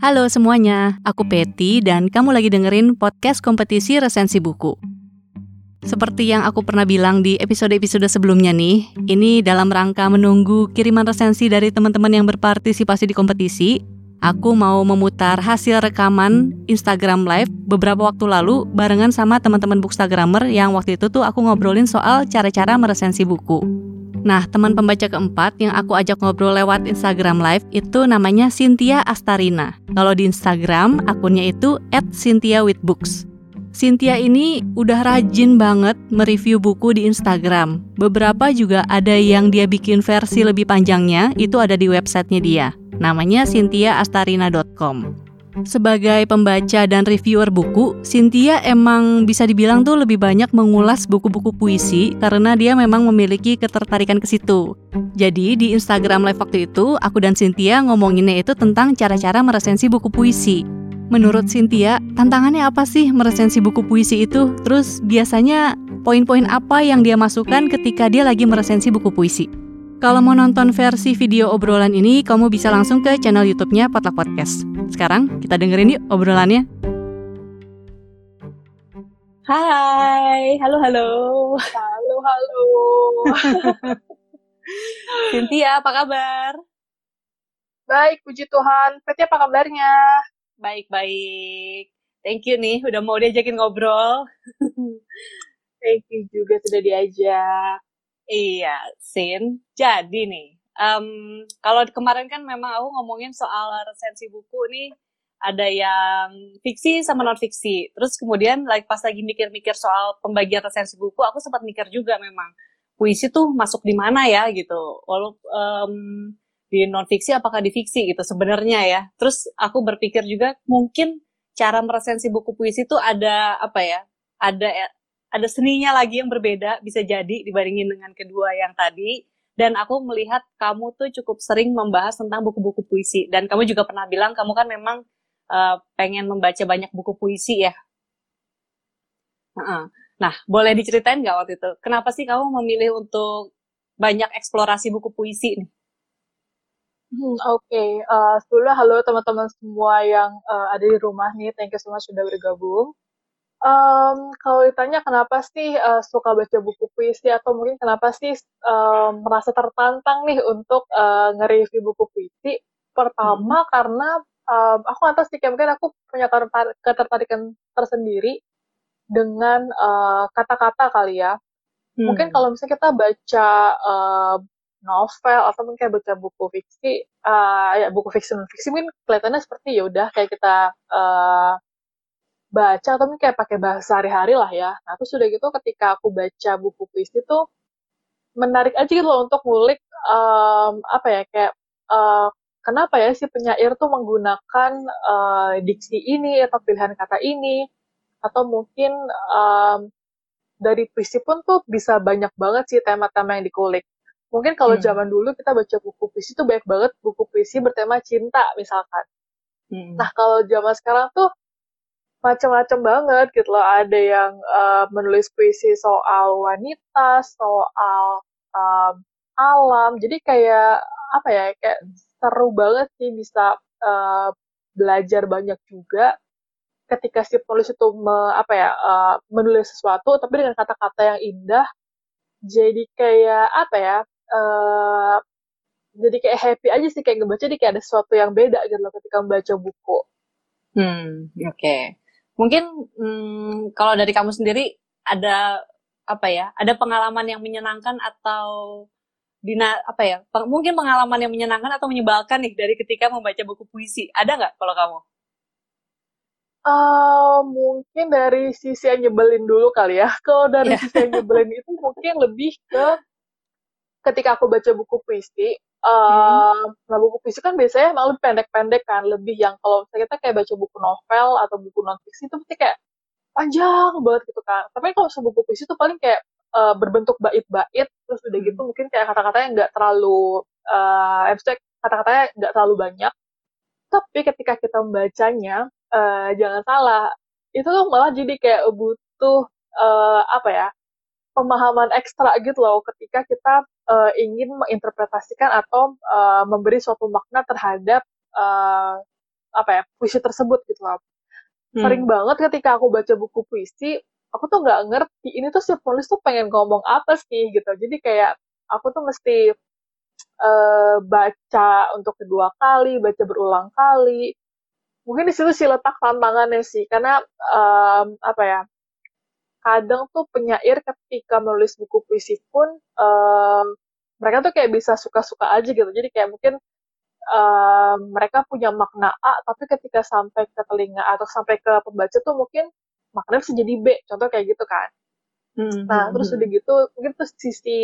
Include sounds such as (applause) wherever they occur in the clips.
Halo semuanya, aku Peti dan kamu lagi dengerin podcast kompetisi resensi buku. Seperti yang aku pernah bilang di episode-episode sebelumnya nih, ini dalam rangka menunggu kiriman resensi dari teman-teman yang berpartisipasi di kompetisi, aku mau memutar hasil rekaman Instagram Live beberapa waktu lalu barengan sama teman-teman bookstagrammer yang waktu itu tuh aku ngobrolin soal cara-cara meresensi buku. Nah, teman pembaca keempat yang aku ajak ngobrol lewat Instagram Live itu namanya Cynthia Astarina. Kalau di Instagram, akunnya itu @cynthia_with_books. Cynthia ini udah rajin banget mereview buku di Instagram. Beberapa juga ada yang dia bikin versi lebih panjangnya, itu ada di websitenya dia. Namanya cynthiaastarina.com. Sebagai pembaca dan reviewer buku, Cynthia emang bisa dibilang tuh lebih banyak mengulas buku-buku puisi karena dia memang memiliki ketertarikan ke situ. Jadi di Instagram live waktu itu, aku dan Cynthia ngomonginnya itu tentang cara-cara meresensi buku puisi. Menurut Cynthia, tantangannya apa sih meresensi buku puisi itu? Terus biasanya poin-poin apa yang dia masukkan ketika dia lagi meresensi buku puisi? Kalau mau nonton versi video obrolan ini, kamu bisa langsung ke channel YouTube-nya Potluck Podcast. Sekarang kita dengerin yuk obrolannya. Hai, halo halo. Halo halo. (laughs) Cynthia, apa kabar? Baik, puji Tuhan. Peti apa kabarnya? Baik baik. Thank you nih, udah mau diajakin ngobrol. (laughs) Thank you juga sudah diajak. Iya, Sin. Jadi nih, um, kalau kemarin kan memang aku ngomongin soal resensi buku nih, ada yang fiksi sama non fiksi. Terus kemudian like pas lagi mikir-mikir soal pembagian resensi buku, aku sempat mikir juga memang puisi tuh masuk di mana ya gitu. Walaupun um, di non fiksi apakah di fiksi gitu sebenarnya ya. Terus aku berpikir juga mungkin cara meresensi buku puisi itu ada apa ya? Ada ada seninya lagi yang berbeda bisa jadi dibandingin dengan kedua yang tadi dan aku melihat kamu tuh cukup sering membahas tentang buku-buku puisi dan kamu juga pernah bilang kamu kan memang uh, pengen membaca banyak buku puisi ya. Nah, boleh diceritain nggak waktu itu? Kenapa sih kamu memilih untuk banyak eksplorasi buku puisi nih? Hmm, Oke, okay. uh, eh, sebelumnya halo teman-teman semua yang uh, ada di rumah nih, thank you so much sudah bergabung. Um, kalau ditanya kenapa sih, uh, suka baca buku puisi atau mungkin kenapa sih, um, merasa tertantang nih untuk, uh, nge-review buku puisi. Pertama hmm. karena, um, aku nggak tahu sih, kayak mungkin aku punya ketertarikan tersendiri dengan, kata-kata kali ya. Hmm. Mungkin kalau misalnya kita baca, uh, novel atau mungkin kayak baca buku fiksi, uh, ya buku fiksi non-fiksi mungkin kelihatannya seperti ya udah kayak kita, uh, baca atau kayak pakai bahasa sehari-hari lah ya. Nah, terus udah gitu ketika aku baca buku puisi itu menarik aja gitu loh untuk ngulik um, apa ya kayak uh, kenapa ya si penyair tuh menggunakan uh, diksi ini atau pilihan kata ini atau mungkin um, dari puisi pun tuh bisa banyak banget sih tema-tema yang dikulik. Mungkin kalau hmm. zaman dulu kita baca buku puisi tuh banyak banget buku puisi bertema cinta misalkan. Hmm. Nah kalau zaman sekarang tuh macam-macam banget gitu loh. Ada yang uh, menulis puisi soal wanita, soal um, alam. Jadi kayak apa ya? Kayak seru banget sih bisa uh, belajar banyak juga ketika si penulis itu me, apa ya uh, menulis sesuatu tapi dengan kata-kata yang indah jadi kayak apa ya uh, jadi kayak happy aja sih kayak ngebaca jadi kayak ada sesuatu yang beda gitu loh ketika membaca buku. Hmm, oke. Okay. Mungkin hmm, kalau dari kamu sendiri ada apa ya? Ada pengalaman yang menyenangkan atau dina apa ya? Peng, mungkin pengalaman yang menyenangkan atau menyebalkan nih dari ketika membaca buku puisi. Ada nggak kalau kamu? Uh, mungkin dari sisi yang nyebelin dulu kali ya. (laughs) Kalau dari yeah. sisi yang nyebelin itu mungkin lebih ke ketika aku baca buku puisi, Uh, nah buku puisi kan biasanya emang lebih pendek-pendek kan, lebih yang kalau misalnya kita kayak baca buku novel atau buku non fiksi itu pasti kayak panjang banget gitu kan. Tapi kalau buku puisi itu paling kayak uh, berbentuk bait-bait, terus udah gitu mungkin kayak kata-katanya nggak terlalu uh, abstrak, kata-katanya nggak terlalu banyak. Tapi ketika kita membacanya, uh, jangan salah, itu tuh malah jadi kayak butuh uh, apa ya pemahaman ekstra gitu loh ketika kita uh, ingin menginterpretasikan atau uh, memberi suatu makna terhadap uh, apa ya puisi tersebut gitu loh. Hmm. Sering banget ketika aku baca buku puisi, aku tuh nggak ngerti ini tuh si penulis tuh pengen ngomong apa sih gitu. Jadi kayak aku tuh mesti uh, baca untuk kedua kali, baca berulang kali. Mungkin di situ sih letak tantangannya sih, karena um, apa ya? Kadang tuh penyair ketika menulis buku puisi pun um, mereka tuh kayak bisa suka-suka aja gitu. Jadi kayak mungkin uh, mereka punya makna A, tapi ketika sampai ke telinga atau sampai ke pembaca tuh mungkin maknanya bisa jadi B. Contoh kayak gitu kan. Hmm, nah, hmm, terus hmm. udah gitu, mungkin tuh sisi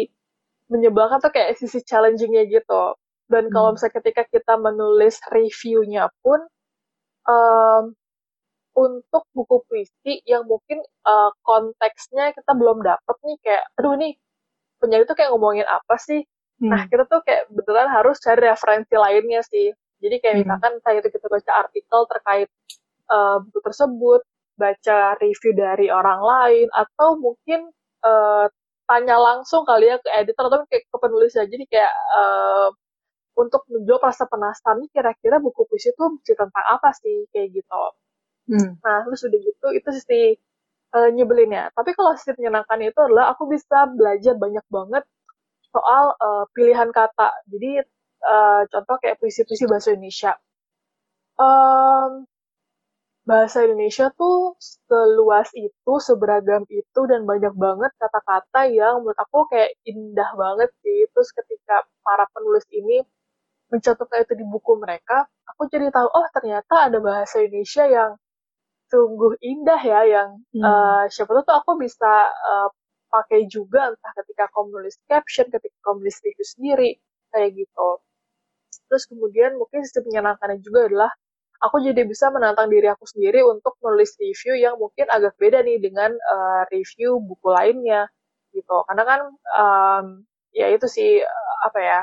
menyebalkan tuh kayak sisi challengingnya gitu. Dan kalau hmm. misalnya ketika kita menulis reviewnya pun, um, untuk buku puisi yang mungkin uh, konteksnya kita belum dapet nih kayak, aduh nih penyanyi tuh kayak ngomongin apa sih? Nah, hmm. Nah kita tuh kayak beneran harus cari referensi lainnya sih. Jadi kayak hmm. misalkan saat itu kita baca artikel terkait uh, buku tersebut, baca review dari orang lain, atau mungkin uh, tanya langsung kali ya ke editor atau kayak ke penulis ya jadi kayak uh, untuk menjawab rasa penasaran nih kira-kira buku puisi itu cerita tentang apa sih kayak gitu hmm. nah terus udah gitu itu sisi uh, nyebelinnya tapi kalau sisi menyenangkan itu adalah aku bisa belajar banyak banget soal uh, pilihan kata jadi uh, contoh kayak puisi-puisi bahasa Indonesia um, bahasa Indonesia tuh seluas itu, seberagam itu, dan banyak banget kata-kata yang menurut aku kayak indah banget sih. Terus ketika para penulis ini mencantumkan itu di buku mereka, aku jadi tahu, oh ternyata ada bahasa Indonesia yang sungguh indah ya, yang hmm. uh, siapa tahu tuh aku bisa uh, pakai juga entah ketika aku menulis caption, ketika aku menulis review sendiri, kayak gitu. Terus kemudian mungkin sisi menyenangkannya juga adalah aku jadi bisa menantang diri aku sendiri untuk menulis review yang mungkin agak beda nih dengan uh, review buku lainnya gitu karena kan um, ya itu sih apa ya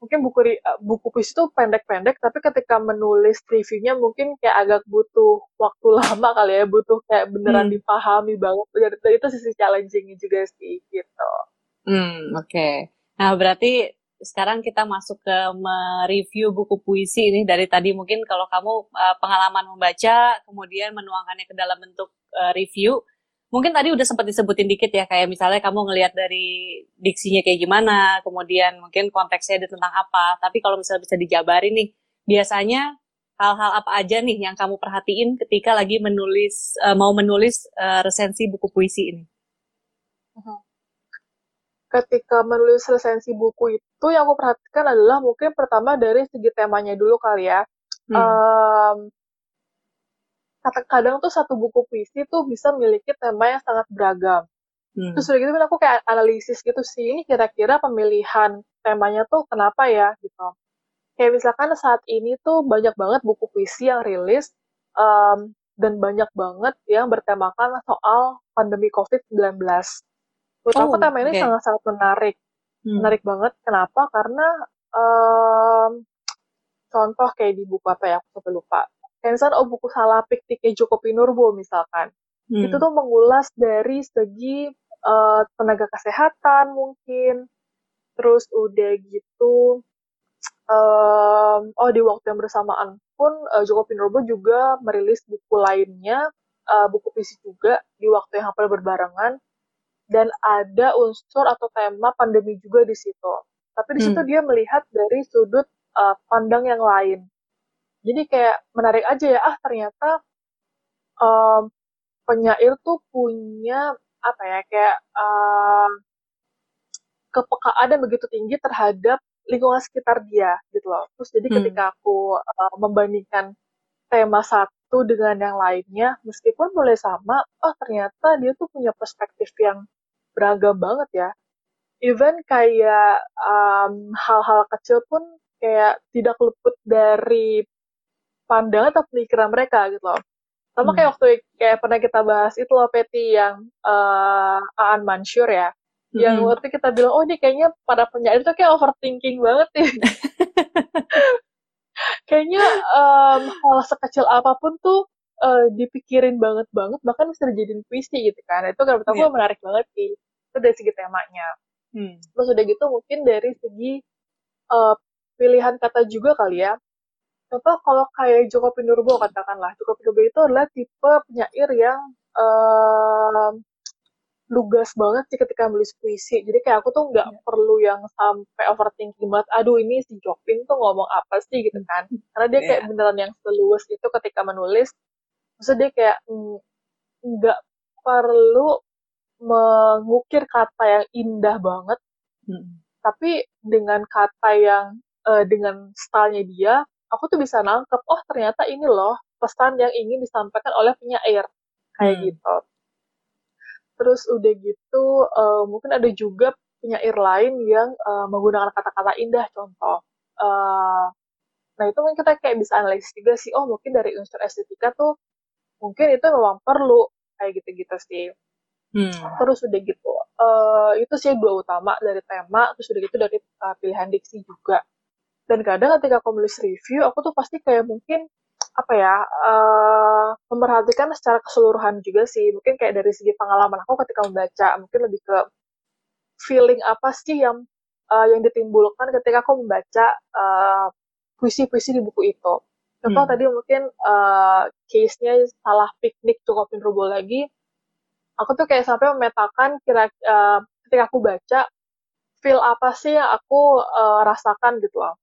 mungkin buku buku puisi itu pendek-pendek tapi ketika menulis reviewnya mungkin kayak agak butuh waktu (laughs) lama kali ya butuh kayak beneran hmm. dipahami banget jadi itu sisi challengingnya juga sih gitu. Hmm oke. Okay. Nah berarti sekarang kita masuk ke mereview buku puisi ini dari tadi mungkin kalau kamu uh, pengalaman membaca kemudian menuangkannya ke dalam bentuk uh, review mungkin tadi udah sempat disebutin dikit ya kayak misalnya kamu ngelihat dari diksinya kayak gimana kemudian mungkin konteksnya ada tentang apa tapi kalau misalnya bisa dijabarin nih biasanya hal-hal apa aja nih yang kamu perhatiin ketika lagi menulis uh, mau menulis uh, resensi buku puisi ini uh-huh ketika menulis resensi buku itu yang aku perhatikan adalah mungkin pertama dari segi temanya dulu kali ya. Hmm. Um, kadang tuh satu buku puisi tuh bisa memiliki tema yang sangat beragam. Hmm. Terus udah gitu kan aku kayak analisis gitu sih, ini kira-kira pemilihan temanya tuh kenapa ya gitu. Kayak misalkan saat ini tuh banyak banget buku puisi yang rilis um, dan banyak banget yang bertemakan soal pandemi COVID-19. Menurut oh, aku tema ini sangat-sangat menarik. Hmm. Menarik banget. Kenapa? Karena um, contoh kayak di buku apa ya, aku sampai lupa. Misalnya, oh buku Salapik Tike Joko Pinurbo misalkan. Hmm. Itu tuh mengulas dari segi uh, tenaga kesehatan mungkin. Terus udah gitu, um, oh di waktu yang bersamaan pun uh, Joko Pinurbo juga merilis buku lainnya, uh, buku puisi juga di waktu yang hampir berbarengan dan ada unsur atau tema pandemi juga di situ. Tapi di situ hmm. dia melihat dari sudut uh, pandang yang lain. Jadi kayak menarik aja ya, ah ternyata um, penyair tuh punya apa ya kayak uh, kepekaan yang begitu tinggi terhadap lingkungan sekitar dia gitu loh. Terus jadi hmm. ketika aku uh, membandingkan tema satu dengan yang lainnya, meskipun boleh sama, oh ternyata dia tuh punya perspektif yang beragam banget ya. Even kayak um, hal-hal kecil pun kayak tidak luput dari pandangan atau pemikiran mereka gitu loh. Sama hmm. kayak waktu kayak pernah kita bahas itu loh Peti yang uh, Aan Mansur ya. Hmm. Yang waktu kita bilang, oh ini kayaknya pada penyair itu kayak overthinking banget ya. (laughs) kayaknya um, hal sekecil apa pun tuh uh, dipikirin banget banget bahkan bisa dijadiin puisi gitu kan itu kan pertama yeah. menarik banget sih itu dari segi temanya hmm. terus udah gitu mungkin dari segi uh, pilihan kata juga kali ya contoh kalau kayak Joko Pinurbo katakanlah Joko Pinurbo itu adalah tipe penyair yang um, lugas banget sih ketika nulis puisi. Jadi kayak aku tuh nggak yeah. perlu yang sampai overthinking banget. Aduh ini si Jopin tuh ngomong apa sih gitu kan? Karena dia kayak yeah. beneran yang seluas itu ketika menulis. Maksudnya dia kayak mm, nggak perlu mengukir kata yang indah banget, hmm. tapi dengan kata yang uh, dengan stylenya dia, aku tuh bisa nangkep, oh ternyata ini loh pesan yang ingin disampaikan oleh penyair kayak hmm. gitu terus udah gitu uh, mungkin ada juga penyair lain yang uh, menggunakan kata-kata indah contoh uh, nah itu mungkin kita kayak bisa analisis juga sih oh mungkin dari unsur estetika tuh mungkin itu memang perlu kayak gitu-gitu sih hmm. terus udah gitu uh, itu sih dua utama dari tema terus udah gitu dari uh, pilihan diksi juga dan kadang ketika aku menulis review aku tuh pasti kayak mungkin apa ya uh, memperhatikan secara keseluruhan juga sih. Mungkin kayak dari segi pengalaman aku ketika membaca mungkin lebih ke feeling apa sih yang uh, yang ditimbulkan ketika aku membaca puisi puisi-puisi di buku itu. Contoh hmm. tadi mungkin uh, case-nya salah piknik cukup Rubo lagi. Aku tuh kayak sampai memetakan kira uh, ketika aku baca feel apa sih yang aku uh, rasakan gitu loh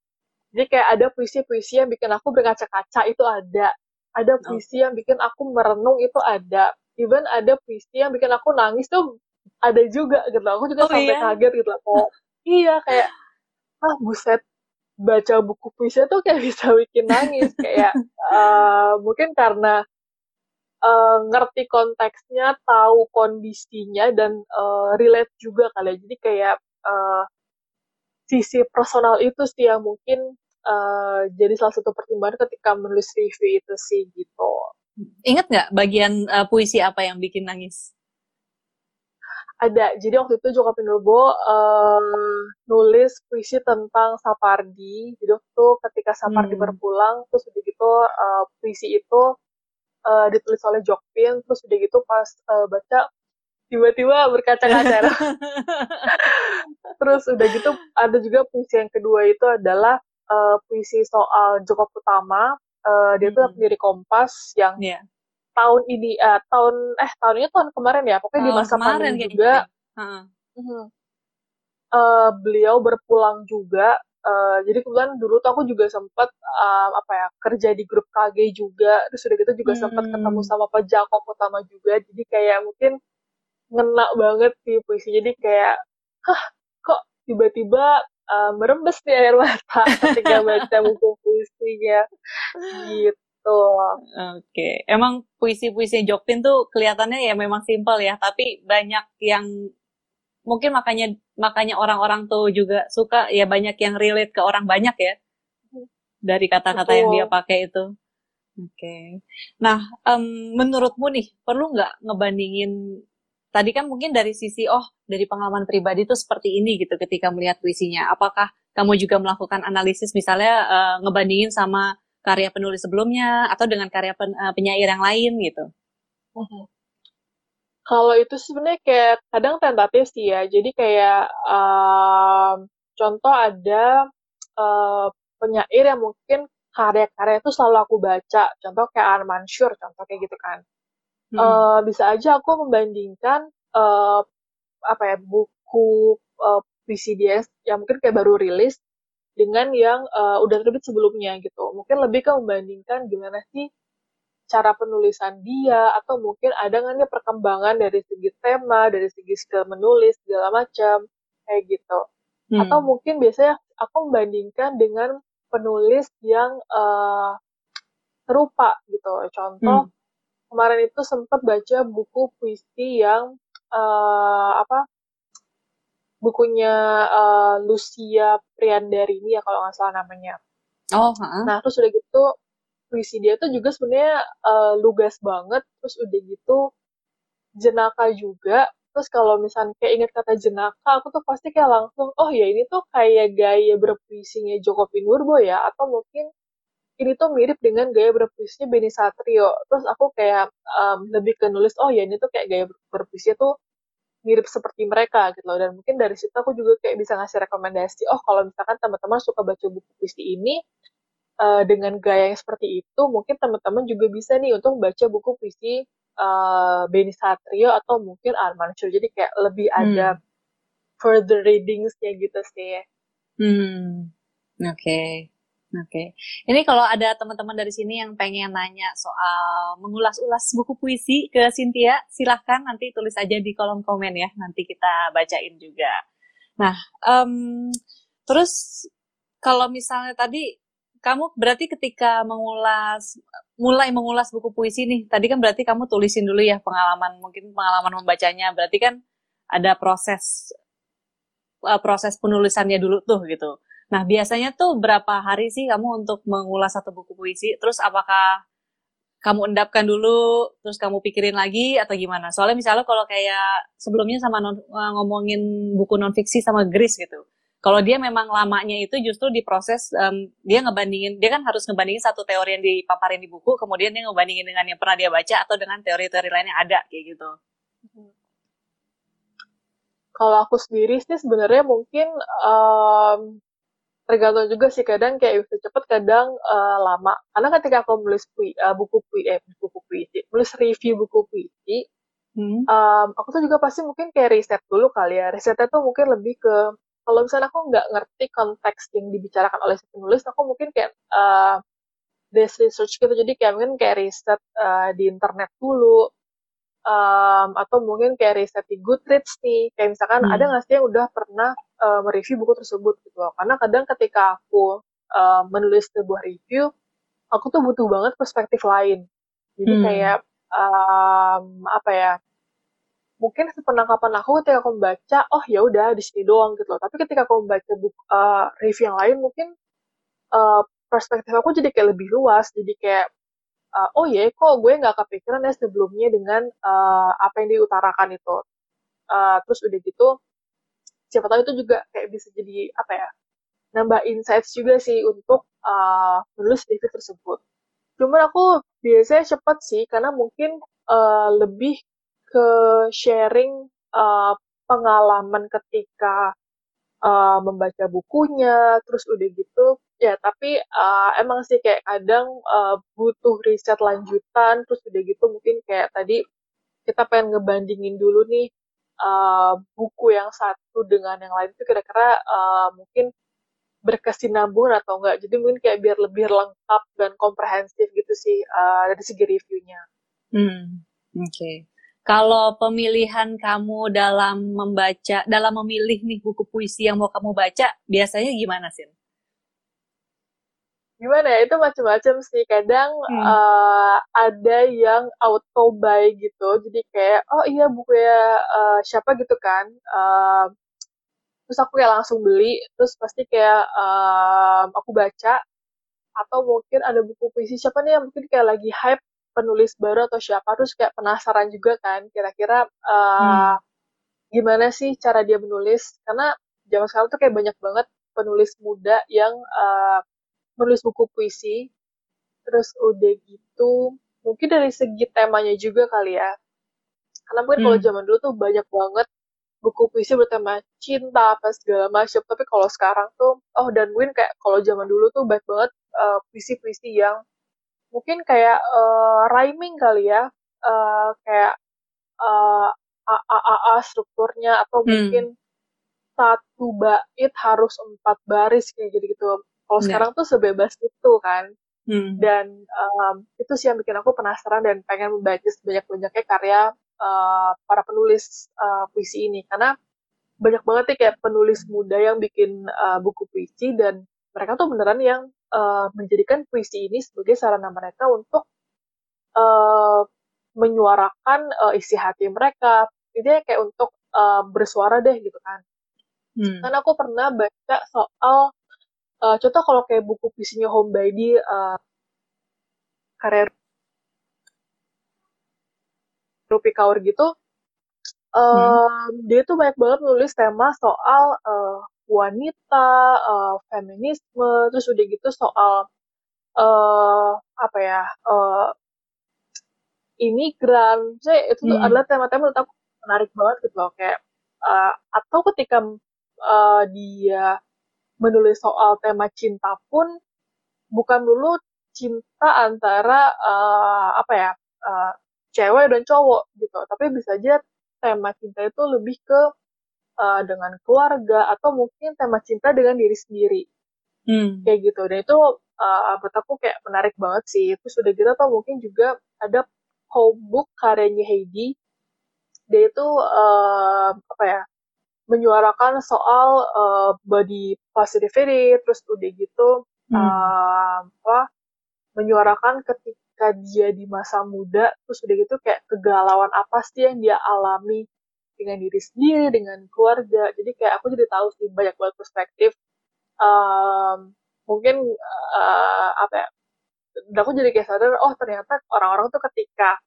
jadi kayak ada puisi-puisi yang bikin aku berkaca-kaca itu ada. Ada puisi yang bikin aku merenung itu ada. Even ada puisi yang bikin aku nangis tuh ada juga gitu. Aku juga oh, sampai iya? kaget gitu. Oh, iya kayak ah buset baca buku puisi tuh kayak (laughs) bisa bikin nangis kayak uh, mungkin karena uh, ngerti konteksnya, tahu kondisinya dan uh, relate juga kali ya. Jadi kayak uh, sisi personal itu sih yang mungkin uh, jadi salah satu pertimbangan ketika menulis review itu sih gitu. Ingat nggak bagian uh, puisi apa yang bikin nangis? Ada. Jadi waktu itu Joko Pinurbo uh, nulis puisi tentang Sapardi. Jadi waktu ketika Sapardi hmm. berpulang, terus udah gitu uh, puisi itu uh, ditulis oleh Jokpin, terus udah gitu pas uh, baca tiba-tiba berkaca-kaca. (laughs) Terus udah gitu ada juga puisi yang kedua itu adalah uh, puisi soal Joko Utama. Uh, dia mm -hmm. pendiri Kompas yang yeah. tahun ini uh, tahun eh tahun ini tahun kemarin ya pokoknya oh, di masa pandemi juga. Uh, beliau berpulang juga Uh, jadi kebetulan dulu tuh aku juga sempat uh, apa ya kerja di grup KG juga terus udah gitu juga hmm. sempat ketemu sama Pak Jakob Utama juga jadi kayak mungkin ngena banget sih puisi jadi kayak hah kok tiba-tiba uh, merembes nih air mata (laughs) ketika baca buku puisinya gitu oke okay. emang puisi-puisi Jokpin tuh kelihatannya ya memang simpel ya tapi banyak yang mungkin makanya makanya orang-orang tuh juga suka ya banyak yang relate ke orang banyak ya dari kata-kata yang dia pakai itu. Oke. Okay. Nah, um, menurutmu nih perlu nggak ngebandingin tadi kan mungkin dari sisi oh dari pengalaman pribadi itu seperti ini gitu ketika melihat puisinya. Apakah kamu juga melakukan analisis misalnya uh, ngebandingin sama karya penulis sebelumnya atau dengan karya pen, uh, penyair yang lain gitu? Uh-huh. Kalau itu sebenarnya kayak kadang tentatif sih ya. Jadi kayak uh, contoh ada uh, penyair yang mungkin karya-karya itu selalu aku baca. Contoh kayak Arman Shur, contoh kayak gitu kan hmm. uh, bisa aja aku membandingkan uh, apa ya buku uh, PCDS yang mungkin kayak baru rilis dengan yang uh, udah terbit sebelumnya gitu. Mungkin lebih ke membandingkan gimana sih cara penulisan dia atau mungkin ada nggak nih perkembangan dari segi tema, dari segi skill menulis segala macam kayak gitu. Hmm. Atau mungkin biasanya aku membandingkan dengan penulis yang uh, serupa gitu. Contoh hmm kemarin itu sempat baca buku puisi yang uh, apa bukunya uh, Lucia Priandarini ya kalau nggak salah namanya. Oh. Uh-huh. Nah terus udah gitu puisi dia tuh juga sebenarnya uh, lugas banget. Terus udah gitu jenaka juga. Terus kalau misalnya kayak ingat kata jenaka, aku tuh pasti kayak langsung, oh ya ini tuh kayak gaya berpuisinya Joko Pinurbo ya, atau mungkin ini tuh mirip dengan gaya berpuisinya Beni Satrio. Terus aku kayak um, lebih ke nulis, oh ya ini tuh kayak gaya berpuisinya tuh mirip seperti mereka gitu loh. Dan mungkin dari situ aku juga kayak bisa ngasih rekomendasi, oh kalau misalkan teman-teman suka baca buku puisi ini, uh, dengan gaya yang seperti itu, mungkin teman-teman juga bisa nih untuk baca buku puisi uh, Beni Satrio atau mungkin Arman Shur. Jadi kayak lebih ada hmm. further readingsnya gitu sih. Hmm, oke. Okay. Oke, okay. ini kalau ada teman-teman dari sini yang pengen nanya soal mengulas-ulas buku puisi ke Cynthia, silahkan nanti tulis aja di kolom komen ya, nanti kita bacain juga. Nah, um, terus kalau misalnya tadi kamu berarti ketika mengulas, mulai mengulas buku puisi nih, tadi kan berarti kamu tulisin dulu ya pengalaman, mungkin pengalaman membacanya, berarti kan ada proses uh, proses penulisannya dulu tuh gitu. Nah, biasanya tuh berapa hari sih kamu untuk mengulas satu buku puisi? Terus apakah kamu endapkan dulu, terus kamu pikirin lagi atau gimana? Soalnya misalnya kalau kayak sebelumnya sama non, eh, ngomongin buku non fiksi sama Gris gitu. Kalau dia memang lamanya itu justru diproses um, dia ngebandingin, dia kan harus ngebandingin satu teori yang dipaparin di buku, kemudian dia ngebandingin dengan yang pernah dia baca atau dengan teori-teori lain yang ada kayak gitu. Kalau aku sendiri sih sebenarnya mungkin um, tergantung juga sih kadang kayak bisa cepet kadang uh, lama. Karena ketika aku nulis pui, uh, buku pui eh buku puisi nulis review buku puisi hmm. um, aku tuh juga pasti mungkin kayak riset dulu kali ya. Risetnya tuh mungkin lebih ke kalau misalnya aku nggak ngerti konteks yang dibicarakan oleh si penulis aku mungkin kayak uh, desk research gitu. Jadi kayak mungkin kayak riset uh, di internet dulu um, atau mungkin kayak riset di Goodreads nih kayak misalkan hmm. ada nggak sih yang udah pernah uh, mereview buku tersebut gitu loh. Karena kadang ketika aku uh, menulis sebuah review, aku tuh butuh banget perspektif lain. Jadi hmm. kayak um, apa ya? Mungkin sepenangkapan aku ketika aku membaca, oh ya udah di sini doang gitu loh. Tapi ketika aku membaca buku uh, review yang lain, mungkin uh, perspektif aku jadi kayak lebih luas. Jadi kayak uh, oh ya kok gue nggak kepikiran ya sebelumnya dengan uh, apa yang diutarakan itu. Uh, terus udah gitu siapa tahu itu juga kayak bisa jadi apa ya nambah insights juga sih untuk uh, menulis review tersebut. Cuman aku biasanya cepet sih karena mungkin uh, lebih ke sharing uh, pengalaman ketika uh, membaca bukunya, terus udah gitu ya tapi uh, emang sih kayak kadang uh, butuh riset lanjutan, terus udah gitu mungkin kayak tadi kita pengen ngebandingin dulu nih uh, buku yang satu dengan yang lain itu kira-kira uh, mungkin berkesinambungan atau enggak. Jadi mungkin kayak biar lebih lengkap dan komprehensif gitu sih uh, dari segi reviewnya. Hmm, oke. Okay. Kalau pemilihan kamu dalam membaca, dalam memilih nih buku puisi yang mau kamu baca, biasanya gimana sih? gimana ya? Itu macam-macam sih. Kadang hmm. uh, ada yang auto buy gitu. Jadi kayak oh iya buku ya uh, siapa? gitu kan. Uh, terus aku kayak langsung beli. Terus pasti kayak uh, aku baca. Atau mungkin ada buku puisi siapa nih yang mungkin kayak lagi hype penulis baru atau siapa terus kayak penasaran juga kan kira-kira uh, hmm. gimana sih cara dia menulis karena zaman sekarang tuh kayak banyak banget penulis muda yang uh, menulis buku puisi terus udah gitu mungkin dari segi temanya juga kali ya karena mungkin hmm. kalau zaman dulu tuh banyak banget buku puisi bertema cinta apa segala macam tapi kalau sekarang tuh oh dan mungkin kayak kalau zaman dulu tuh banyak banget uh, puisi-puisi yang mungkin kayak uh, rhyming kali ya uh, kayak uh, a a a, a strukturnya atau hmm. mungkin satu bait harus empat baris kayak gitu gitu kalau yeah. sekarang tuh sebebas itu kan. Hmm. Dan um, itu sih yang bikin aku penasaran dan pengen membaca sebanyak-banyaknya karya uh, para penulis uh, puisi ini. Karena banyak banget nih kayak penulis muda yang bikin uh, buku puisi dan mereka tuh beneran yang uh, menjadikan puisi ini sebagai sarana mereka untuk uh, menyuarakan uh, isi hati mereka. Ini kayak untuk uh, bersuara deh gitu kan. Hmm. Karena aku pernah baca soal uh, contoh kalau kayak buku puisinya Home Baby uh, karya Rupi Kaur gitu um, hmm. dia tuh banyak banget nulis tema soal uh, wanita, uh, feminisme, terus udah gitu soal uh, apa ya uh, imigran, saya itu hmm. adalah tema-tema menurut aku menarik banget gitu loh kayak uh, atau ketika uh, dia menulis soal tema cinta pun bukan dulu cinta antara uh, apa ya uh, cewek dan cowok gitu tapi bisa aja tema cinta itu lebih ke uh, dengan keluarga atau mungkin tema cinta dengan diri sendiri. Hmm. kayak gitu. Dan itu uh, menurut aku kayak menarik banget sih. Itu sudah gitu atau mungkin juga ada home book karyanya Heidi. Dia itu uh, apa ya menyuarakan soal uh, body positivity terus udah gitu hmm. uh, apa menyuarakan ketika dia di masa muda terus udah gitu kayak kegalauan apa sih yang dia alami dengan diri sendiri dengan keluarga. Jadi kayak aku jadi tahu sih banyak banget perspektif. Um, mungkin uh, apa ya dan aku jadi kayak sadar oh ternyata orang-orang tuh ketika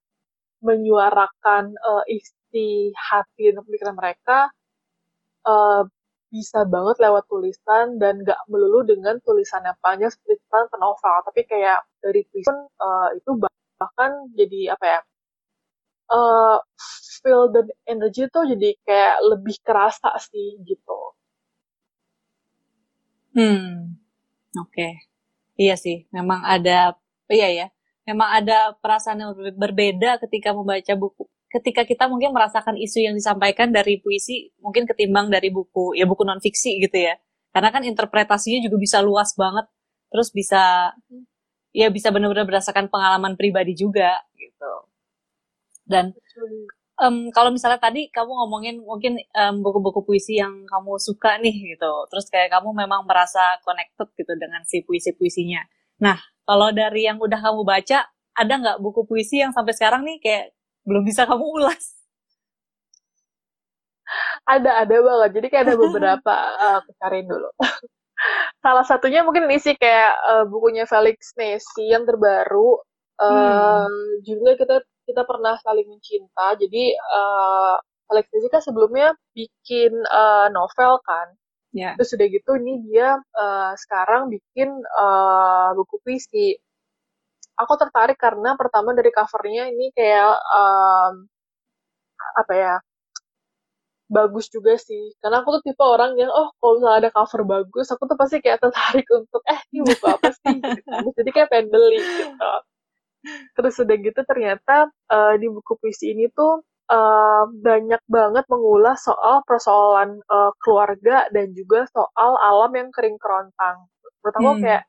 menyuarakan uh, isi hati dan pemikiran mereka uh, bisa banget lewat tulisan dan gak melulu dengan tulisan yang panjang seperti tulisan novel. Tapi kayak dari tulisan uh, itu bahkan jadi apa ya uh, feel dan energy tuh jadi kayak lebih kerasa sih gitu. Hmm, oke, okay. iya sih, memang ada, iya ya, memang ada perasaan yang berbeda ketika membaca buku ketika kita mungkin merasakan isu yang disampaikan dari puisi mungkin ketimbang dari buku ya buku non fiksi gitu ya karena kan interpretasinya juga bisa luas banget terus bisa ya bisa benar-benar berdasarkan pengalaman pribadi juga gitu dan um, kalau misalnya tadi kamu ngomongin mungkin um, buku-buku puisi yang kamu suka nih gitu terus kayak kamu memang merasa connected gitu dengan si puisi-puisinya. Nah kalau dari yang udah kamu baca ada nggak buku puisi yang sampai sekarang nih kayak belum bisa kamu ulas? Ada ada banget. Jadi kayak ada beberapa uh, (laughs) aku cariin dulu. (laughs) Salah satunya mungkin ini sih kayak uh, bukunya Felix Nesi yang terbaru. Uh, hmm. judulnya kita kita pernah saling mencinta. Jadi uh, Felix Nesi kan sebelumnya bikin uh, novel kan. Yeah. terus udah gitu ini dia uh, sekarang bikin uh, buku puisi. Aku tertarik karena pertama dari covernya ini kayak um, apa ya bagus juga sih. Karena aku tuh tipe orang yang oh kalau misalnya ada cover bagus aku tuh pasti kayak tertarik untuk eh ini buku apa sih? Gitu. jadi kayak pengen beli gitu terus udah gitu ternyata uh, di buku puisi ini tuh uh, banyak banget mengulas soal persoalan uh, keluarga dan juga soal alam yang kering kerontang pertama hmm. kayak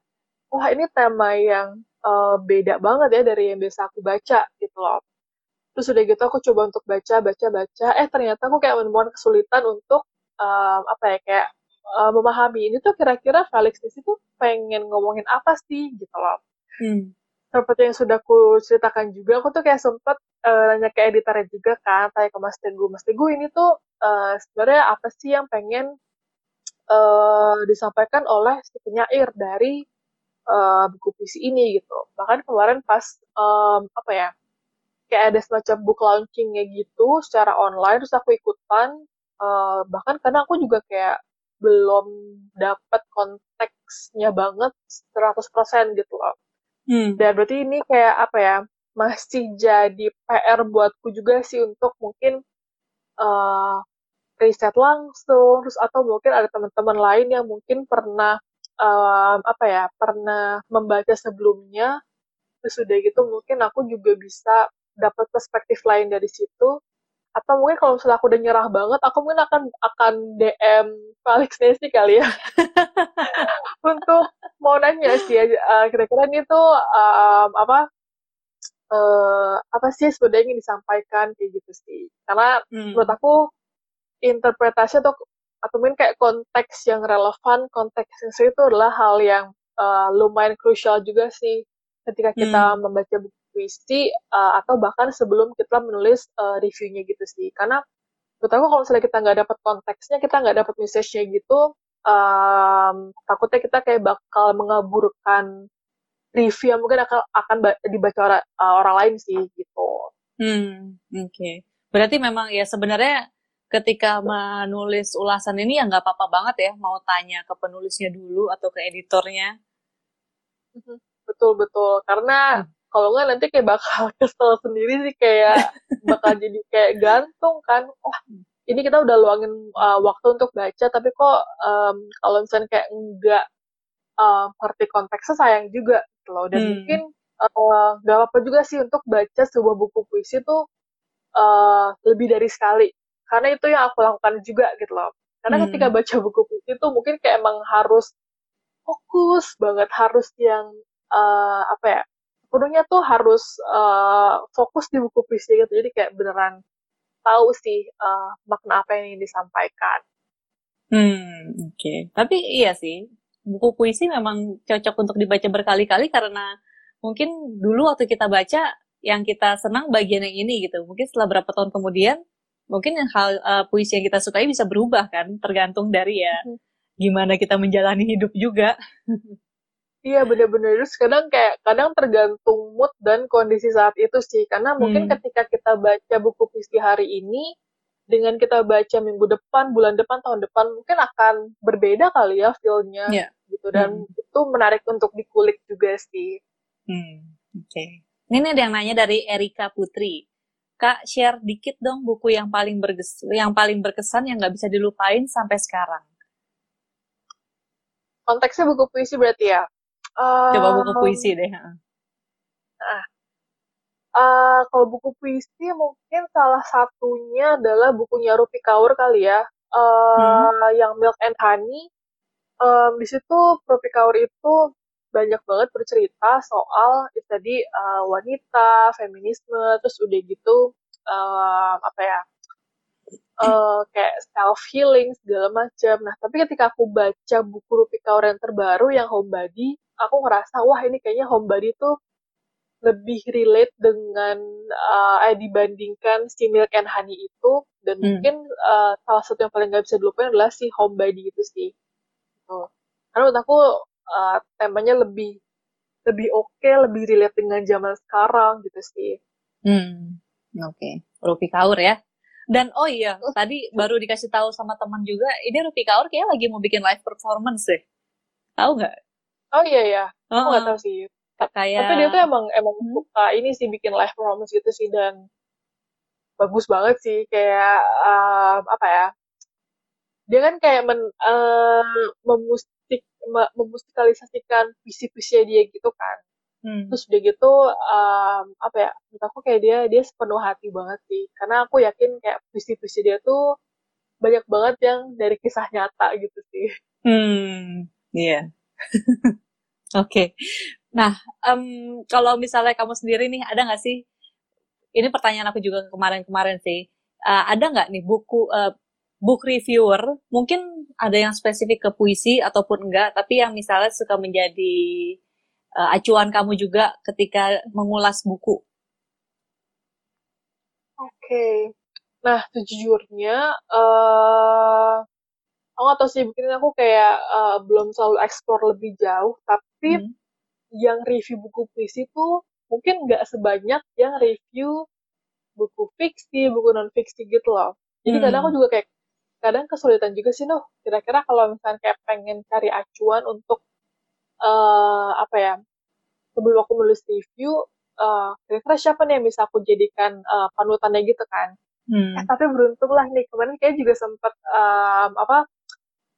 wah ini tema yang uh, beda banget ya dari yang biasa aku baca gitu loh. Terus udah gitu aku coba untuk baca, baca, baca. Eh ternyata aku kayak menemukan kesulitan untuk um, apa ya kayak uh, memahami ini tuh kira-kira Felix di situ pengen ngomongin apa sih gitu loh. Hmm. Seperti yang sudah aku ceritakan juga, aku tuh kayak sempet uh, nanya ke editornya juga kan, tanya ke Mas Teguh, Mas Teguh ini tuh uh, sebenarnya apa sih yang pengen uh, disampaikan oleh si penyair dari uh, buku puisi ini gitu. Bahkan kemarin pas um, apa ya kayak ada semacam book launchingnya gitu secara online terus aku ikutan uh, bahkan karena aku juga kayak belum dapat konteksnya banget 100% gitu loh. Hmm. Dan berarti ini kayak apa ya masih jadi PR buatku juga sih untuk mungkin uh, riset langsung terus atau mungkin ada teman-teman lain yang mungkin pernah um, apa ya pernah membaca sebelumnya. Terus udah gitu mungkin aku juga bisa dapat perspektif lain dari situ. Atau mungkin kalau misalnya aku udah nyerah banget aku mungkin akan akan DM Felix Nesi kali ya (laughs) untuk mau nanya sih uh, kira-kira ini tuh um, apa uh, apa sih sebenarnya ingin disampaikan kayak gitu sih karena hmm. menurut aku interpretasi atau atau mungkin kayak konteks yang relevan, konteks yang itu adalah hal yang uh, lumayan krusial juga sih ketika kita hmm. membaca buku puisi uh, atau bahkan sebelum kita menulis uh, reviewnya gitu sih. Karena menurut aku kalau misalnya kita nggak dapat konteksnya, kita nggak dapat message-nya gitu, um, takutnya kita kayak bakal mengaburkan review yang mungkin akan akan dibaca orang, uh, orang lain sih gitu. Hmm, oke. Okay. Berarti memang ya sebenarnya ketika menulis ulasan ini ya nggak apa-apa banget ya mau tanya ke penulisnya dulu atau ke editornya. Mhm. Betul betul karena hmm. kalau nggak nanti kayak bakal (laughs) kesel sendiri sih kayak bakal jadi kayak gantung kan. Oh ini kita udah luangin uh, waktu untuk baca tapi kok um, kalau misalnya kayak nggak uh, ngerti konteksnya sayang juga gitu loh dan hmm. mungkin uh, gak apa-apa juga sih untuk baca sebuah buku puisi tuh uh, lebih dari sekali karena itu yang aku lakukan juga gitu loh karena hmm. ketika baca buku puisi tuh mungkin kayak emang harus fokus banget harus yang uh, apa ya sepenuhnya tuh harus uh, fokus di buku puisi gitu jadi kayak beneran tahu sih uh, makna apa yang ingin disampaikan. Hmm, oke. Okay. Tapi iya sih, buku puisi memang cocok untuk dibaca berkali-kali karena mungkin dulu waktu kita baca yang kita senang bagian yang ini gitu. Mungkin setelah berapa tahun kemudian, mungkin yang hal uh, puisi yang kita sukai bisa berubah kan, tergantung dari ya hmm. gimana kita menjalani hidup juga. (laughs) Iya bener-bener terus kadang kayak kadang tergantung mood dan kondisi saat itu sih karena mungkin hmm. ketika kita baca buku puisi hari ini dengan kita baca minggu depan bulan depan tahun depan mungkin akan berbeda kali ya feelnya yeah. gitu dan hmm. itu menarik untuk dikulik juga sih. Hmm. Oke. Okay. Ini ada yang nanya dari Erika Putri. Kak, share dikit dong buku yang paling berges yang paling berkesan yang nggak bisa dilupain sampai sekarang. Konteksnya buku puisi berarti ya? Coba buku puisi deh. Nah, uh, kalau buku puisi mungkin salah satunya adalah bukunya Rupi Kaur kali ya, uh, hmm. yang Milk and Honey. Um, di situ Rupi Kaur itu banyak banget bercerita soal itu tadi uh, wanita, feminisme, terus udah gitu uh, apa ya uh, kayak self healing segala macam. Nah, tapi ketika aku baca buku Rupi Kaur yang terbaru yang Homebody, aku ngerasa wah ini kayaknya Homebody tuh lebih relate dengan uh, eh dibandingkan si Milk and Honey itu dan hmm. mungkin uh, salah satu yang paling gak bisa dilupain adalah si Homebody itu sih. Gitu. Karena menurut aku uh, temanya lebih lebih oke, okay, lebih relate dengan zaman sekarang gitu sih. Hmm, oke. Okay. Rupi Kaur ya. Dan oh iya, tadi baru dikasih tahu sama teman juga, ini Rupi Kaur kayak lagi mau bikin live performance deh. Tahu nggak? Oh iya ya, aku uh, nggak tahu sih. Kayak... Tapi dia tuh emang emang hmm? suka ini sih bikin live performance gitu sih dan bagus banget sih kayak um, apa ya? Dia kan kayak men, uh, memusik memusikalisasikan visi-visi dia gitu kan. Hmm. Terus udah gitu um, apa ya? Menurut aku kayak dia dia sepenuh hati banget sih. Karena aku yakin kayak visi-visi dia tuh banyak banget yang dari kisah nyata gitu sih. Hmm, iya. Yeah. (laughs) Oke. Okay. Nah, um, kalau misalnya kamu sendiri nih, ada nggak sih? Ini pertanyaan aku juga kemarin-kemarin sih. Uh, ada nggak nih buku uh, book reviewer? Mungkin ada yang spesifik ke puisi ataupun enggak, tapi yang misalnya suka menjadi uh, acuan kamu juga ketika mengulas buku. Oke. Okay. Nah, sejujurnya, uh, aku atau sih bikin aku kayak uh, belum selalu explore lebih jauh tapi hmm. yang review buku puisi tuh mungkin nggak sebanyak yang review buku fiksi buku non fiksi gitu loh jadi hmm. kadang aku juga kayak kadang kesulitan juga sih noh kira-kira kalau misalnya kayak pengen cari acuan untuk uh, apa ya sebelum aku menulis review uh, kira-kira siapa nih yang bisa aku jadikan uh, panutannya gitu kan hmm. eh, tapi beruntung lah nih kemarin kayak juga sempat um, apa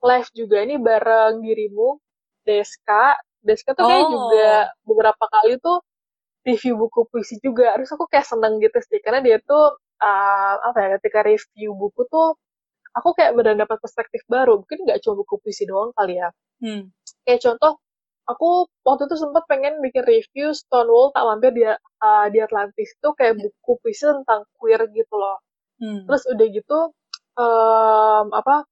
live juga ini bareng dirimu Deska Deska tuh kayak juga oh. beberapa kali tuh review buku puisi juga terus aku kayak seneng gitu sih karena dia tuh uh, apa ya ketika review buku tuh aku kayak benar dapat perspektif baru mungkin nggak cuma buku puisi doang kali ya hmm. kayak contoh aku waktu itu sempat pengen bikin review Stonewall tak mampir di uh, di Atlantis itu kayak yeah. buku puisi tentang queer gitu loh hmm. terus udah gitu um, apa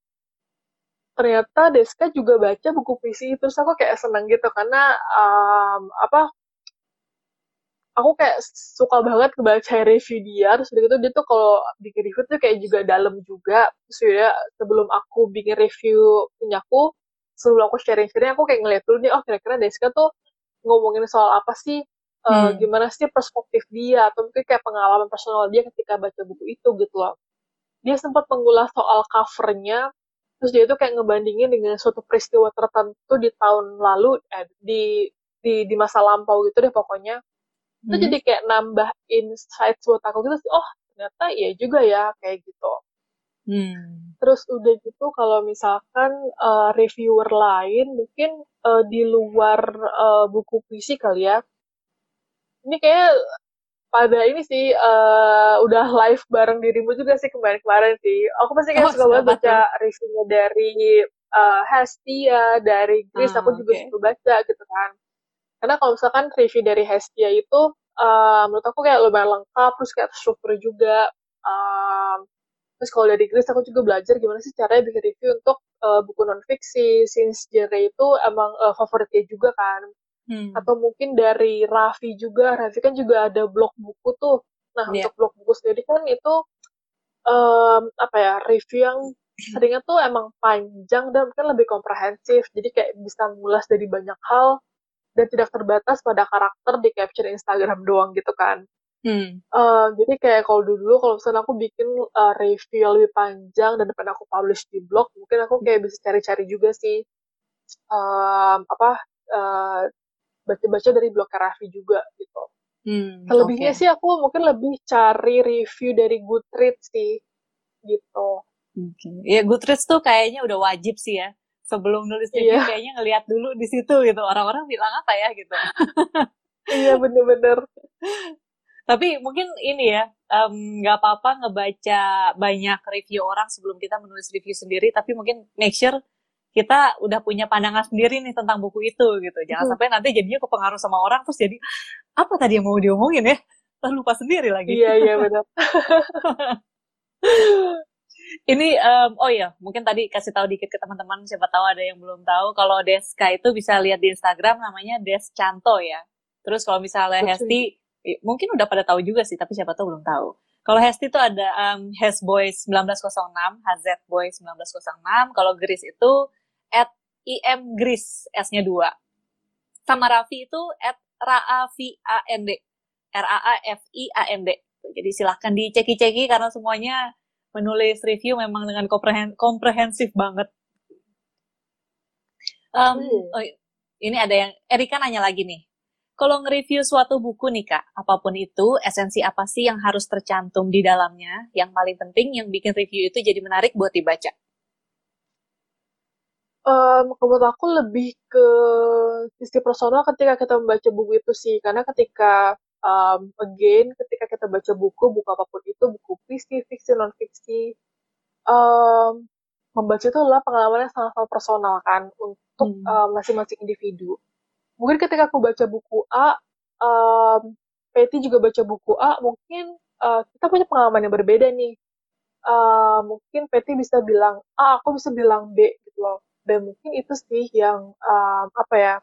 ternyata Deska juga baca buku puisi terus aku kayak seneng gitu karena um, apa aku kayak suka banget baca review dia. Terus begitu dia tuh kalau bikin review tuh kayak juga dalam juga. Terus ya sebelum aku bikin review punyaku sebelum aku sharing sharing aku kayak ngeliat dulu nih oh kira-kira Deska tuh ngomongin soal apa sih? Uh, hmm. gimana sih perspektif dia? Atau mungkin kayak pengalaman personal dia ketika baca buku itu gitu loh. Dia sempat mengulas soal covernya terus dia tuh kayak ngebandingin dengan suatu peristiwa tertentu di tahun lalu eh, di di di masa lampau gitu deh pokoknya hmm. itu jadi kayak nambah insight buat aku gitu sih oh ternyata iya juga ya kayak gitu hmm. terus udah gitu kalau misalkan uh, reviewer lain mungkin uh, di luar uh, buku puisi kali ya. Ini kayak pada ini sih uh, udah live bareng dirimu juga sih kemarin-kemarin sih. Aku pasti kayak oh, suka banget baca reviewnya dari uh, Hestia, dari Grace, ah, aku juga okay. suka baca gitu kan. Karena kalau misalkan review dari Hestia itu uh, menurut aku kayak lumayan lengkap, terus kayak struktur juga. Um, terus kalau dari Grace aku juga belajar gimana sih caranya bikin review untuk uh, buku non fiksi, since genre itu emang uh, favoritnya juga kan. Hmm. Atau mungkin dari Raffi juga, Raffi kan juga ada blog buku tuh. Nah yeah. untuk blog buku sendiri kan itu um, apa ya review yang seringnya tuh emang panjang dan mungkin lebih komprehensif. Jadi kayak bisa ngulas dari banyak hal dan tidak terbatas pada karakter di capture Instagram doang gitu kan. Hmm. Uh, jadi kayak kalau dulu kalau misalnya aku bikin uh, review lebih panjang dan depan aku publish di blog, mungkin aku kayak bisa cari-cari juga sih um, apa uh, baca-baca dari blog Raffi juga gitu. Hmm, Selebihnya okay. sih aku mungkin lebih cari review dari Goodreads sih gitu. Okay. Ya Goodreads tuh kayaknya udah wajib sih ya. Sebelum nulis review yeah. kayaknya ngeliat dulu di situ gitu. Orang-orang bilang apa ya gitu. (laughs) iya bener-bener. Tapi mungkin ini ya, nggak um, apa-apa ngebaca banyak review orang sebelum kita menulis review sendiri, tapi mungkin make sure kita udah punya pandangan sendiri nih tentang buku itu gitu. Jangan hmm. sampai nanti jadinya kepengaruh sama orang terus jadi apa tadi yang mau diomongin ya? Terus lupa sendiri lagi. Iya iya benar. (laughs) ini um, oh ya mungkin tadi kasih tahu dikit ke teman-teman siapa tahu ada yang belum tahu kalau Deska itu bisa lihat di Instagram namanya Des Canto ya. Terus kalau misalnya Hesti mungkin udah pada tahu juga sih, tapi siapa tahu belum tahu. Kalau Hesti itu ada um, Hesboys 1906, Boy 1906. Kalau Gris itu at im Gris, S-nya 2. Sama Raffi itu at R-A-F-I-A-N-D. R-A-A-F-I-A-N-D. Jadi silahkan diceki-ceki karena semuanya menulis review memang dengan komprehen komprehensif banget. Um, oh, ini ada yang Erika nanya lagi nih kalau nge-review suatu buku nih Kak, apa pun itu, esensi apa sih yang harus tercantum di dalamnya? Yang paling penting yang bikin review itu jadi menarik buat dibaca. Um, menurut aku lebih ke sisi personal ketika kita membaca buku itu sih. Karena ketika, um, again, ketika kita baca buku, buku apa pun itu, buku fiksi, fiksi, non-fiksi, um, membaca itu adalah pengalaman yang sangat-sangat personal kan, untuk hmm. uh, masing-masing individu mungkin ketika aku baca buku A, um, Petty juga baca buku A, mungkin uh, kita punya pengalaman yang berbeda nih. Uh, mungkin Petty bisa bilang A, aku bisa bilang B gitu loh. Dan mungkin itu sih yang um, apa ya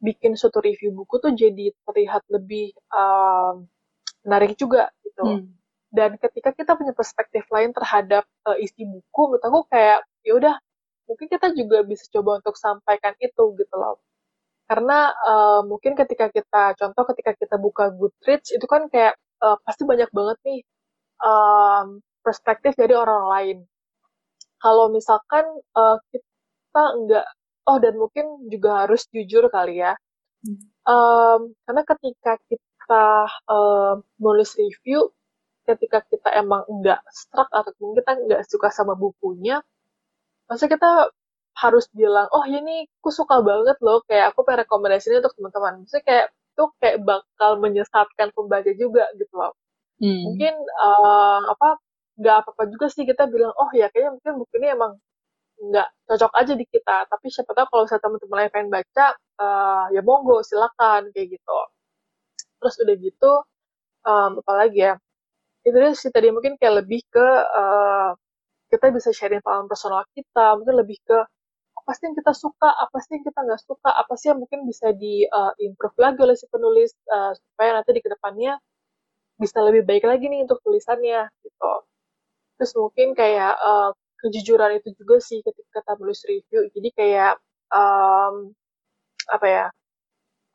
bikin suatu review buku tuh jadi terlihat lebih um, menarik juga gitu. Hmm. Dan ketika kita punya perspektif lain terhadap uh, isi buku, menurut aku kayak ya udah mungkin kita juga bisa coba untuk sampaikan itu gitu loh karena uh, mungkin ketika kita contoh ketika kita buka Goodreads itu kan kayak uh, pasti banyak banget nih um, perspektif dari orang lain. Kalau misalkan uh, kita enggak oh dan mungkin juga harus jujur kali ya. Um, karena ketika kita uh, nulis review, ketika kita emang enggak struck atau mungkin kita enggak suka sama bukunya, masa kita harus bilang oh ya ini aku suka banget loh kayak aku pengen rekomendasinya untuk teman-teman maksudnya kayak itu kayak bakal menyesatkan pembaca juga gitu loh hmm. mungkin uh, apa nggak apa-apa juga sih kita bilang oh ya kayaknya mungkin buku ini emang nggak cocok aja di kita. Tapi siapa tahu kalau misalnya teman-teman lain pengen baca uh, ya monggo silakan kayak gitu. Terus udah gitu um, apa lagi ya? Itu sih tadi mungkin kayak lebih ke uh, kita bisa sharing pengalaman personal kita mungkin lebih ke apa sih yang kita suka, apa sih yang kita nggak suka, apa sih yang mungkin bisa di uh, improve lagi oleh si penulis uh, supaya nanti di ke depannya bisa lebih baik lagi nih untuk tulisannya gitu. Terus mungkin kayak uh, kejujuran itu juga sih ketika kita menulis review. Jadi kayak um, apa ya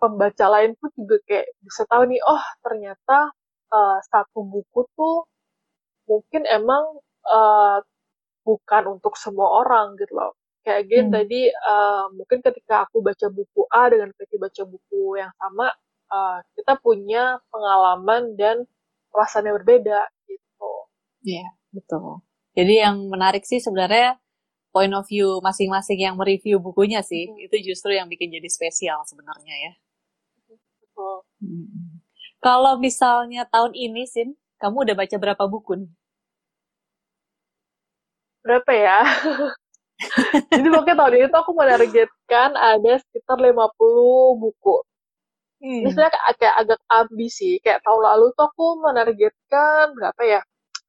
pembaca lain pun juga kayak bisa tahu nih, oh ternyata uh, satu buku tuh mungkin emang uh, bukan untuk semua orang gitu loh kayak again hmm. tadi uh, mungkin ketika aku baca buku A dengan ketika baca buku yang sama uh, kita punya pengalaman dan perasaan yang berbeda gitu. Iya yeah, betul. Jadi yang menarik sih sebenarnya point of view masing-masing yang mereview bukunya sih, hmm. itu justru yang bikin jadi spesial sebenarnya ya. Betul. Hmm. Kalau misalnya tahun ini, Sin, kamu udah baca berapa buku nih? Berapa ya? (laughs) Jadi pokoknya tahun ini tuh aku menargetkan ada sekitar 50 buku. Hmm. Ini sebenarnya kayak agak ambis sih. Kayak tahun lalu tuh aku menargetkan berapa ya?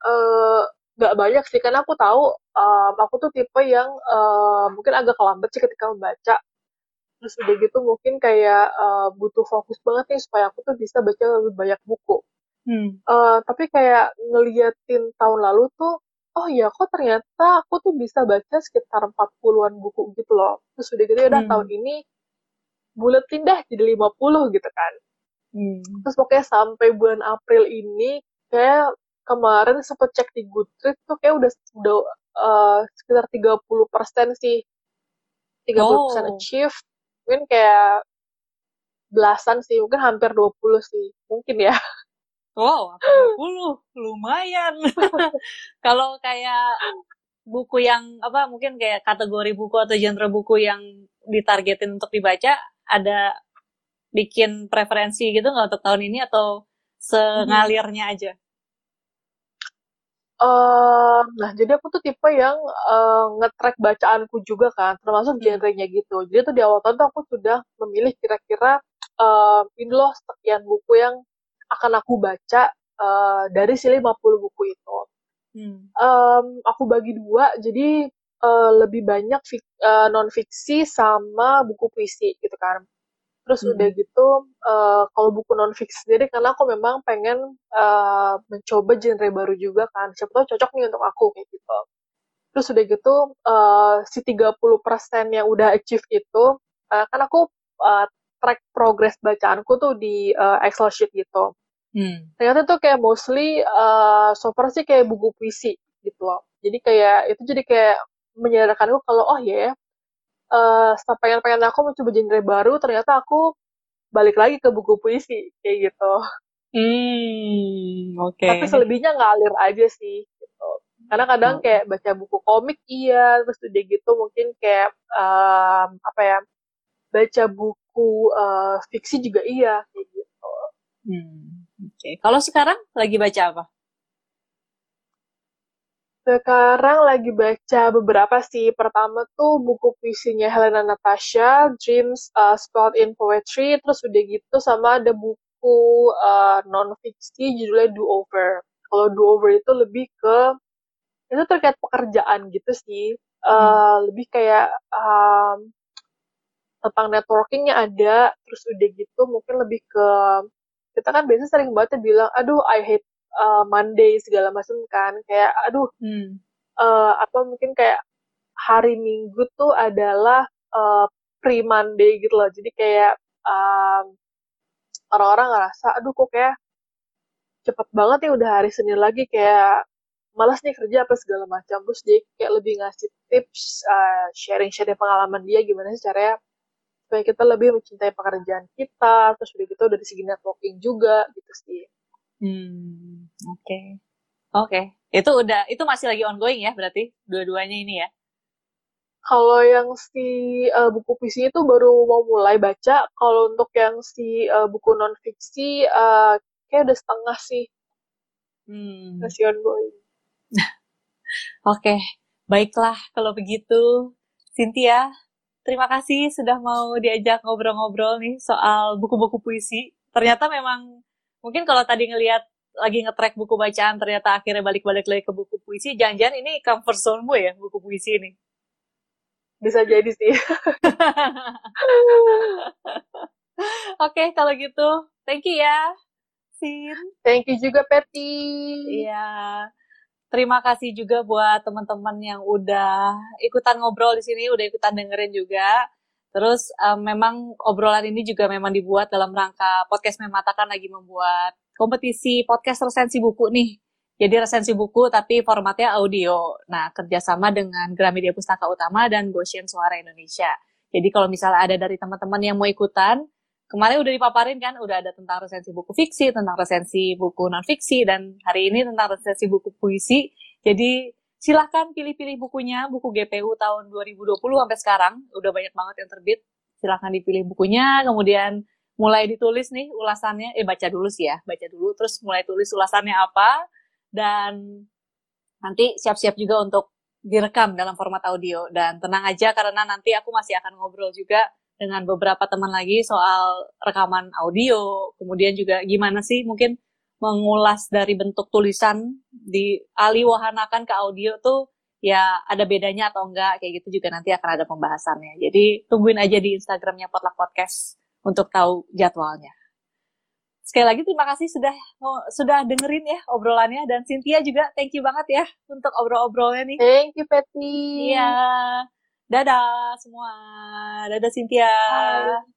Eh nggak banyak sih karena aku tahu um, aku tuh tipe yang uh, mungkin agak lambat sih ketika membaca terus udah gitu mungkin kayak uh, butuh fokus banget nih supaya aku tuh bisa baca lebih banyak buku hmm. uh, tapi kayak ngeliatin tahun lalu tuh oh ya kok ternyata aku tuh bisa baca sekitar 40-an buku gitu loh terus udah gitu ya udah hmm. tahun ini bulat pindah jadi 50 gitu kan hmm. terus pokoknya sampai bulan April ini kayak kemarin sempat cek di Goodreads tuh kayak udah udah uh, sekitar 30 persen sih. 30 persen oh. achieve. Mungkin kayak belasan sih mungkin hampir 20 sih. Mungkin ya. Wow (laughs) 20 lumayan. (laughs) Kalau kayak buku yang apa mungkin kayak kategori buku atau genre buku yang ditargetin untuk dibaca ada bikin preferensi gitu nggak untuk tahun ini atau sengalirnya aja? Nah, jadi aku tuh tipe yang uh, nge-track bacaanku juga kan, termasuk hmm. genrenya gitu. Jadi tuh di awal tahun tuh aku sudah memilih kira-kira uh, ini loh sekian buku yang akan aku baca uh, dari si 50 buku itu. Hmm. Um, aku bagi dua, jadi uh, lebih banyak fik, uh, non fiksi sama buku puisi gitu kan terus hmm. udah gitu uh, kalau buku non fiksi sendiri karena aku memang pengen uh, mencoba genre baru juga kan siapa tahu cocok nih untuk aku kayak gitu terus udah gitu uh, si 30% yang udah achieve itu uh, kan aku uh, track progress bacaanku tuh di uh, Excel sheet gitu hmm. ternyata tuh kayak mostly uh, so far sih kayak buku puisi gitu loh jadi kayak itu jadi kayak menyadarkanku kalau oh ya yeah, uh, pengen-pengen aku mencoba genre baru ternyata aku balik lagi ke buku puisi kayak gitu. Hmm, oke. Okay. Tapi selebihnya ngalir aja sih gitu. Karena kadang oh. kayak baca buku komik iya, terus udah gitu mungkin kayak um, apa ya baca buku uh, fiksi juga iya kayak gitu. Hmm, oke. Okay. Kalau sekarang lagi baca apa? Sekarang lagi baca beberapa sih. Pertama tuh buku puisinya Helena Natasha, Dreams uh, Spelled in Poetry. Terus udah gitu sama ada buku uh, non-fiksi judulnya Do Over. Kalau Do Over itu lebih ke, itu terkait pekerjaan gitu sih. Uh, hmm. Lebih kayak um, tentang networkingnya ada. Terus udah gitu mungkin lebih ke, kita kan biasanya sering banget bilang, aduh I hate uh, Monday segala macam kan. Kayak aduh hmm. uh, apa mungkin kayak hari Minggu tuh adalah uh, pre Monday gitu loh. Jadi kayak um, orang-orang ngerasa aduh kok kayak cepet banget ya udah hari Senin lagi kayak malas nih kerja apa segala macam. Terus dia kayak lebih ngasih tips uh, sharing sharing pengalaman dia gimana sih caranya supaya kita lebih mencintai pekerjaan kita. Terus udah gitu dari segi networking juga gitu sih Hmm, oke. Okay. Oke, okay. itu udah itu masih lagi ongoing ya berarti dua-duanya ini ya? Kalau yang si uh, buku puisi itu baru mau mulai baca. Kalau untuk yang si uh, buku non fiksi uh, kayak udah setengah sih. Hmm. Masih ongoing. (laughs) Oke, okay. baiklah kalau begitu. Cynthia, terima kasih sudah mau diajak ngobrol-ngobrol nih soal buku-buku puisi. Ternyata memang mungkin kalau tadi ngelihat lagi ngetrack buku bacaan ternyata akhirnya balik-balik lagi ke buku puisi jangan-jangan ini comfort zone gue ya buku puisi ini? Bisa jadi sih. (laughs) Oke okay, kalau gitu thank you ya Sin. Thank you juga Patty. Iya. Terima kasih juga buat teman-teman yang udah ikutan ngobrol di sini udah ikutan dengerin juga Terus um, memang obrolan ini juga memang dibuat dalam rangka podcast mematakan lagi membuat kompetisi podcast resensi buku nih. Jadi resensi buku tapi formatnya audio. Nah, kerjasama dengan Gramedia Pustaka Utama dan Goshen Suara Indonesia. Jadi kalau misalnya ada dari teman-teman yang mau ikutan, kemarin udah dipaparin kan, udah ada tentang resensi buku fiksi, tentang resensi buku non fiksi, dan hari ini tentang resensi buku puisi. Jadi silahkan pilih-pilih bukunya, buku GPU tahun 2020 sampai sekarang, udah banyak banget yang terbit. Silahkan dipilih bukunya, kemudian mulai ditulis nih ulasannya, eh baca dulu sih ya, baca dulu, terus mulai tulis ulasannya apa, dan nanti siap-siap juga untuk direkam dalam format audio. Dan tenang aja karena nanti aku masih akan ngobrol juga dengan beberapa teman lagi soal rekaman audio, kemudian juga gimana sih mungkin mengulas dari bentuk tulisan di aliwahanakan ke audio tuh ya ada bedanya atau enggak kayak gitu juga nanti akan ada pembahasannya. Jadi tungguin aja di Instagramnya Potluck Podcast untuk tahu jadwalnya. Sekali lagi terima kasih sudah sudah dengerin ya obrolannya dan Cynthia juga thank you banget ya untuk obrol-obrolnya nih. Thank you Betty. Iya. Dadah semua. Dadah Cynthia. Bye.